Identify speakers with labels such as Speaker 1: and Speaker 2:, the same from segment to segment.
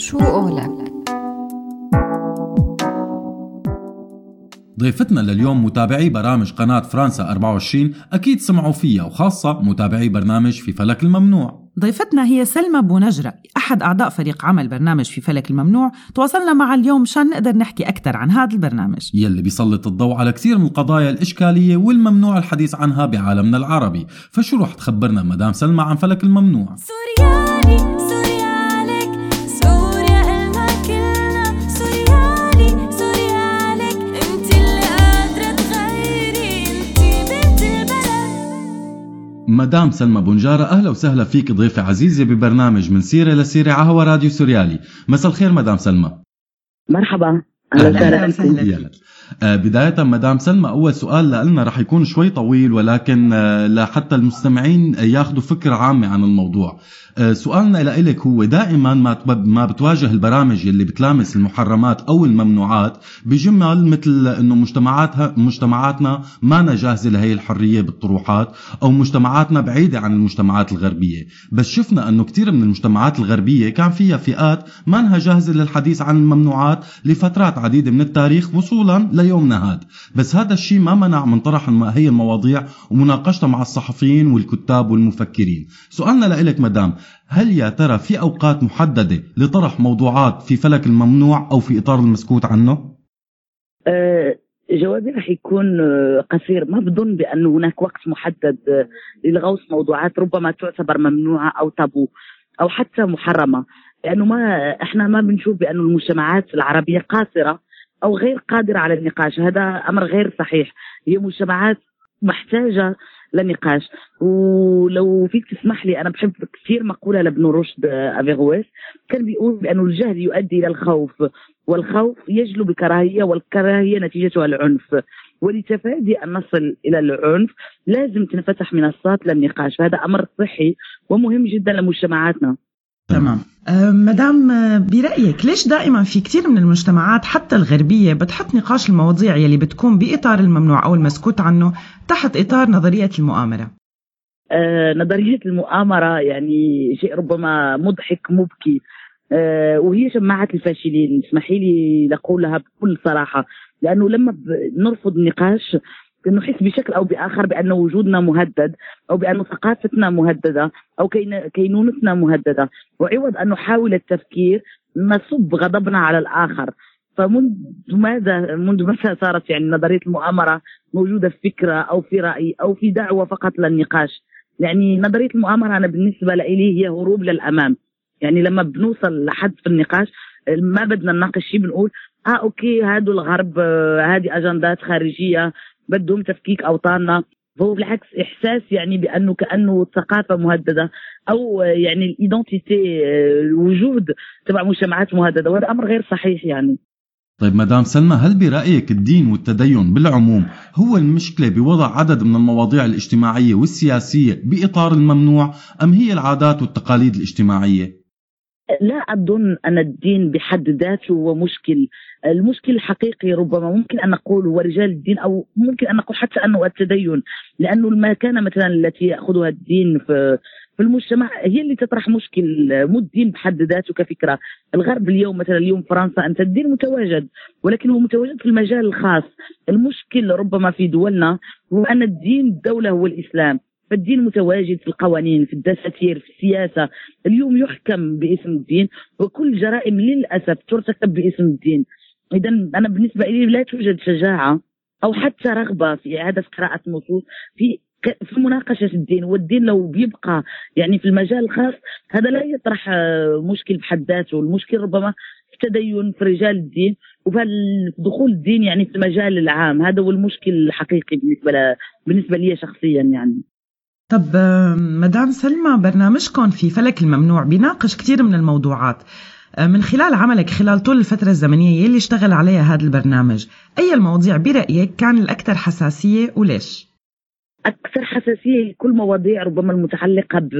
Speaker 1: شو قولك؟
Speaker 2: ضيفتنا لليوم متابعي برامج قناة فرنسا 24 أكيد سمعوا فيها وخاصة متابعي برنامج في فلك الممنوع.
Speaker 3: ضيفتنا هي سلمى بونجرة أحد أعضاء فريق عمل برنامج في فلك الممنوع. تواصلنا مع اليوم مشان نقدر نحكي أكثر عن هذا البرنامج.
Speaker 2: يلي بيسلط الضوء على كثير من القضايا الإشكالية والممنوع الحديث عنها بعالمنا العربي. فشو رح تخبرنا مدام سلمى عن فلك الممنوع؟
Speaker 4: سوريالي
Speaker 2: مدام سلمى بونجارة أهلا وسهلا فيك ضيفة عزيزة ببرنامج من سيرة لسيرة على هوا راديو سوريالي. مساء الخير مدام سلمى.
Speaker 5: مرحبا. أهلا وسهلا
Speaker 2: آه، بداية مدام سلمى أول سؤال لنا رح يكون شوي طويل ولكن آه، لحتى المستمعين ياخذوا فكرة عامة عن الموضوع. آه، سؤالنا لإلك هو دائما ما ما بتواجه البرامج اللي بتلامس المحرمات أو الممنوعات بجمل مثل إنه مجتمعاتها مجتمعاتنا ما جاهزة لهي الحرية بالطروحات أو مجتمعاتنا بعيدة عن المجتمعات الغربية. بس شفنا إنه كثير من المجتمعات الغربية كان فيها فئات ما جاهزة للحديث عن الممنوعات لفترات عديدة من التاريخ وصولا ليومنا هذا بس هذا الشيء ما منع من طرح هي المواضيع ومناقشتها مع الصحفيين والكتاب والمفكرين. سؤالنا لإلك مدام هل يا ترى في أوقات محددة لطرح موضوعات في فلك الممنوع أو في إطار المسكوت عنه؟
Speaker 5: آه، جوابي رح يكون آه، قصير. ما بظن بأن هناك وقت محدد آه، للغوص موضوعات ربما تعتبر ممنوعة أو تابو أو حتى محرمة. لأنه ما إحنا ما بنشوف بأن المجتمعات العربية قاصرة أو غير قادرة على النقاش. هذا أمر غير صحيح. هي مجتمعات محتاجة للنقاش. ولو فيك تسمح لي أنا بحب كثير مقولة لابن رشد آه، أفيغويس كان بيقول بأن الجهل يؤدي إلى الخوف والخوف يجلب الكراهية والكراهية نتيجتها العنف. ولتفادي أن نصل إلى العنف لازم تنفتح منصات للنقاش. فهذا أمر صحي ومهم جدا لمجتمعاتنا.
Speaker 3: تمام. أه مدام برأيك ليش دائما في كثير من المجتمعات حتى الغربية بتحط نقاش المواضيع يلي بتكون بإطار الممنوع أو المسكوت عنه تحت إطار نظرية المؤامرة؟
Speaker 5: آه نظرية المؤامرة يعني شيء ربما مضحك مبكي. آه وهي شماعة الفاشلين. اسمحي لي نقولها بكل صراحة. لأنه لما نرفض النقاش نحس بشكل أو بآخر بأن وجودنا مهدد أو بأن ثقافتنا مهددة أو كين- كينونتنا مهددة. وعوض أن نحاول التفكير نصب غضبنا على الآخر. فمنذ ماذا منذ متى صارت يعني نظرية المؤامرة موجودة في فكرة أو في رأي أو في دعوة فقط للنقاش؟ يعني نظرية المؤامرة أنا بالنسبة لي هي هروب للأمام. يعني لما بنوصل لحد في النقاش ما بدنا نناقش شيء بنقول آه okay هادو الغرب آه، هذه أجندات خارجية بدهم تفكيك أوطاننا فهو بالعكس إحساس يعني بأنه كأنه الثقافه مهددة أو آه، يعني الايدنتيتي آه، الوجود تبع مجتمعات مهددة وهذا أمر غير صحيح يعني
Speaker 2: طيب مدام سلمى هل برأيك الدين والتدين بالعموم هو المشكلة بوضع عدد من المواضيع الاجتماعية والسياسية بإطار الممنوع أم هي العادات والتقاليد الاجتماعية؟
Speaker 5: لا أظن أن الدين بحد ذاته هو مشكل، المشكل الحقيقي ربما ممكن أن نقول هو رجال الدين أو ممكن أن نقول حتى أنه التدين، لأنه المكانه مثلا التي يأخذها الدين في في المجتمع هي اللي تطرح مشكل مو الدين بحد ذاته كفكرة، الغرب اليوم مثلا اليوم فرنسا أنت الدين متواجد ولكن هو متواجد في المجال الخاص، المشكل ربما في دولنا هو أن الدين الدولة هو الإسلام، فالدين متواجد في القوانين في الدساتير في السياسة. اليوم يحكم باسم الدين وكل جرائم للأسف ترتكب باسم الدين. إذا أنا بالنسبة لي لا توجد شجاعة أو حتى رغبة في إعادة قراءة النصوص في في مناقشة الدين. والدين لو بيبقى يعني في المجال الخاص هذا لا يطرح آه، مشكل بحد ذاته. المشكل ربما التدين في رجال الدين وفي دخول الدين يعني في المجال العام. هذا هو المشكل الحقيقي بالنسبة. بالنسبة لي شخصيا يعني.
Speaker 3: طب مدام سلمى برنامجكم في فلك الممنوع بيناقش كثير من الموضوعات آه، من خلال عملك خلال طول الفترة الزمنية يلي اشتغل عليها هذا البرنامج أي المواضيع برأيك كان الأكثر حساسية وليش؟
Speaker 5: أكثر حساسية كل مواضيع ربما المتعلقة ب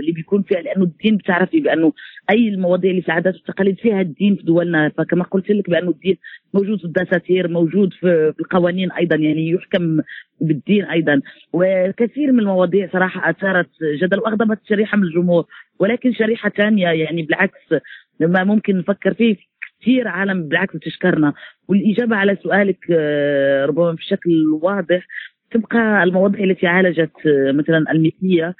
Speaker 5: اللي بيكون فيها لأنه الدين بتعرفي بأنه أي المواضيع اللي في العادات والتقاليد فيها الدين في دولنا. فكما قلت لك بأنه الدين موجود في الدساتير موجود في القوانين أيضا يعني يحكم بالدين أيضا. وكثير من المواضيع صراحة أثارت جدل وأغضبت شريحة من الجمهور. ولكن شريحة ثانية يعني بالعكس لما ممكن نفكر فيه كثير عالم بالعكس بتشكرنا والإجابة على سؤالك آه، ربما بشكل واضح تبقى المواضيع التي عالجت آه، مثلا المثليه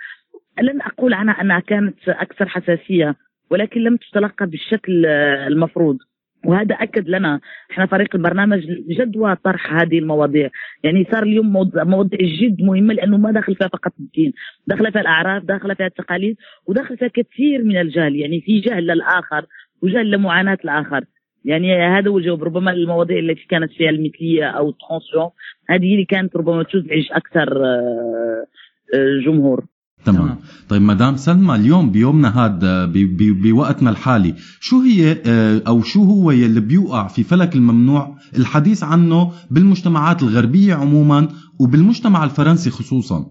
Speaker 5: لن أقول عنها أنها كانت أكثر حساسية ولكن لم تتلقى بالشكل آه، المفروض. وهذا أكد لنا إحنا فريق البرنامج جدوى طرح هذه المواضيع. يعني صار اليوم مواضيع جد مهمة لأنه ما داخل فيها فقط الدين داخل فيها الأعراف داخل فيها التقاليد وداخل فيها كثير من الجهل. يعني في جهل للآخر وجهل لمعاناة الآخر. يعني هذا هو الجواب. ربما المواضيع التي كانت فيها المثلية أو الترانسيون هذه اللي كانت ربما تزعج أكثر آه، آه، الجمهور.
Speaker 2: تمام. طيب مدام سلمى اليوم بيومنا هذا ب- ب- بوقتنا الحالي شو هي آه، أو شو هو يلي بيوقع في فلك الممنوع الحديث عنه بالمجتمعات الغربية عموما وبالمجتمع الفرنسي خصوصا؟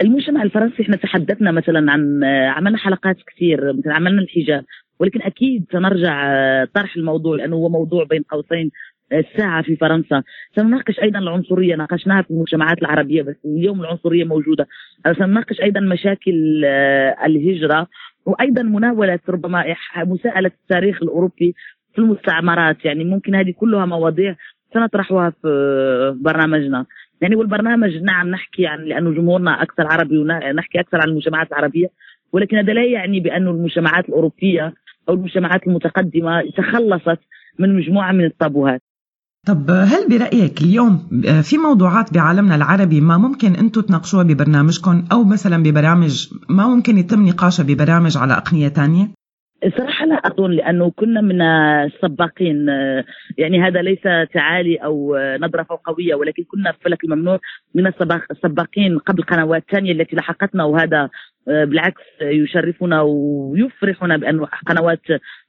Speaker 5: المجتمع الفرنسي إحنا تحدثنا مثلا عن عملنا حلقات كثير مثلا عملنا الحجاب. ولكن أكيد سنرجع آه، طرح الموضوع لأنه هو موضوع بين قوسين آه، الساعة في فرنسا. سنناقش أيضا العنصرية ناقشناها في المجتمعات العربية بس اليوم العنصرية موجودة. آه، سنناقش أيضا مشاكل الهجرة وأيضا مناولة ربما مساءلة التاريخ الأوروبي في المستعمرات. يعني ممكن هذه كلها مواضيع سنطرحها في برنامجنا. يعني والبرنامج نعم نحكي عن لأنه جمهورنا أكثر عربي ونحكي أكثر عن المجتمعات العربية ولكن هذا لا يعني بانه المجتمعات الأوروبية أو المجتمعات المتقدمة تخلصت من مجموعة من الطابوهات
Speaker 3: طب هل برأيك اليوم في موضوعات بعالمنا العربي ما ممكن أنتم تناقشوها ببرنامجكم أو مثلا ببرامج ما ممكن يتم نقاشها ببرامج على أقنية تانية؟
Speaker 5: صراحة لا أظن لأنه كنا من السباقين. يعني هذا ليس تعالي أو نظرة فوقوية ولكن كنا في فلك الممنوع من السباق- السباقين قبل قنوات ثانية التي لحقتنا وهذا بالعكس يشرفنا ويفرحنا بأنه قنوات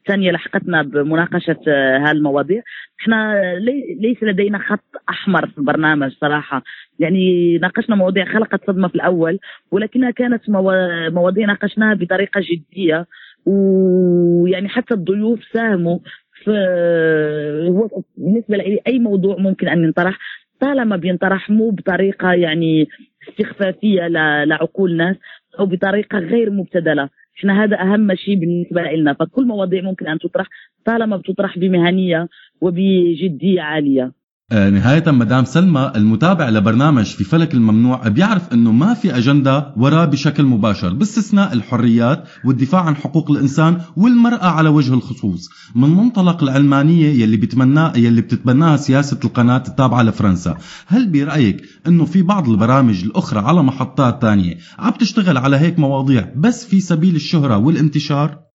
Speaker 5: ثانية لحقتنا بمناقشة هالمواضيع إحنا لي- ليس لدينا خط أحمر في البرنامج صراحة. يعني ناقشنا مواضيع خلقت صدمة في الأول ولكنها كانت موا- مواضيع ناقشناها بطريقة جدية. ويعني حتى الضيوف ساهموا هو بالنسبة لي أي موضوع ممكن أن ينطرح طالما بينطرح مو بطريقة يعني استخفافية لعقول ناس أو بطريقة غير مبتذلة. إحنا هذا أهم شيء بالنسبة لنا. فكل مواضيع ممكن أن تطرح طالما بتطرح بمهنية وبجدية
Speaker 2: عالية. نهاية مدام سلمى المتابع لبرنامج في فلك الممنوع بيعرف إنه ما في أجندة وراه بشكل مباشر باستثناء الحريات والدفاع عن حقوق الإنسان والمرأة على وجه الخصوص. من منطلق العلمانية يلي بتمناه يلي بتتبناها سياسة القناة التابعة لفرنسا. هل برأيك إنه في بعض البرامج الأخرى على محطات تانية عم تشتغل على هيك مواضيع بس في سبيل الشهرة والانتشار؟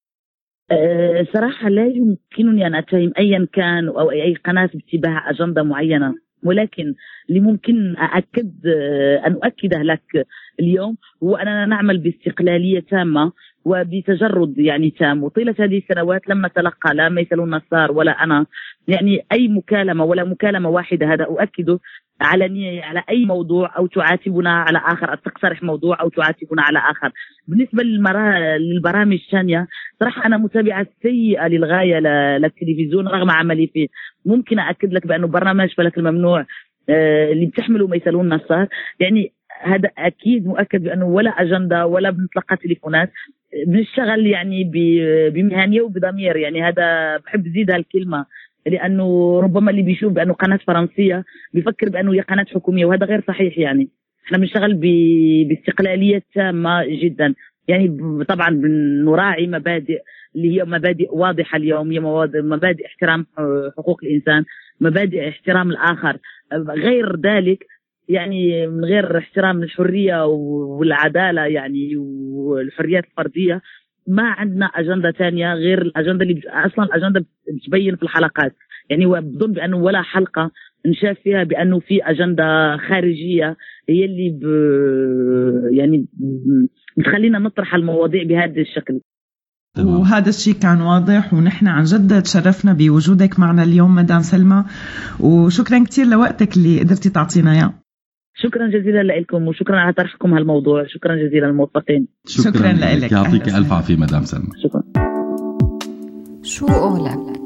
Speaker 5: أه، صراحة لا يمكنني أن أتهم أيا كان أو أي قناة باتباع أجندة معينة ولكن اللي ممكن أأكد أه، أن أؤكده لك اليوم هو أننا نعمل باستقلالية تامة وبتجرد يعني تام. وطيلة هذه السنوات لم نتلقى لا ميسل النصار ولا أنا. يعني أي مكالمة ولا مكالمة واحدة هذا أؤكده علنية على أي موضوع أو تعاتبنا على آخر أو تقترح موضوع أو تعاتبنا على آخر. بالنسبة للمرا... للبرامج الثانية صراحة أنا متابعة سيئة للغاية ل- للتلفزيون رغم عملي فيه. ممكن أكد لك بأنه برنامج فلك الممنوع آه، اللي بتحمله ميسلون نصار يعني هذا أكيد مؤكد بأنه ولا أجندة ولا بنتلقى تليفونات. بنشتغل يعني ب- بمهنية وبضمير. يعني هذا بحب زيد هالكلمة. لأنه ربما اللي بيشوف بأنه قناة فرنسية بيفكر بأنه هي قناة حكومية وهذا غير صحيح يعني. إحنا بنشتغل ب- باستقلالية تامة جدا. يعني طبعا بنراعي مبادئ اللي هي مبادئ واضحة اليوم هي مبادئ احترام حقوق الإنسان مبادئ احترام الآخر. غير ذلك يعني من غير احترام الحرية والعدالة يعني والحريات الفردية ما عندنا أجندة ثانية غير الأجندة اللي أصلا الأجندة بتبين في الحلقات. يعني بظن بأنه ولا حلقة نشاف فيها بأنه في أجندة خارجية هي اللي ب... يعني ب- بتخلينا نطرح المواضيع بهذا الشكل.
Speaker 3: وهذا الشيء كان واضح ونحن عن جد تشرفنا بوجودك معنا اليوم مدام سلمى. وشكرا كثير لوقتك اللي قدرتي تعطينا إياه.
Speaker 5: شكرا جزيلا لكم وشكرا على طرحكم هالموضوع شكرا جزيلا موفقين
Speaker 3: شكراً لك.
Speaker 2: يعطيك الف. عافيه مدام سلمى
Speaker 5: شكرا
Speaker 1: شو قولك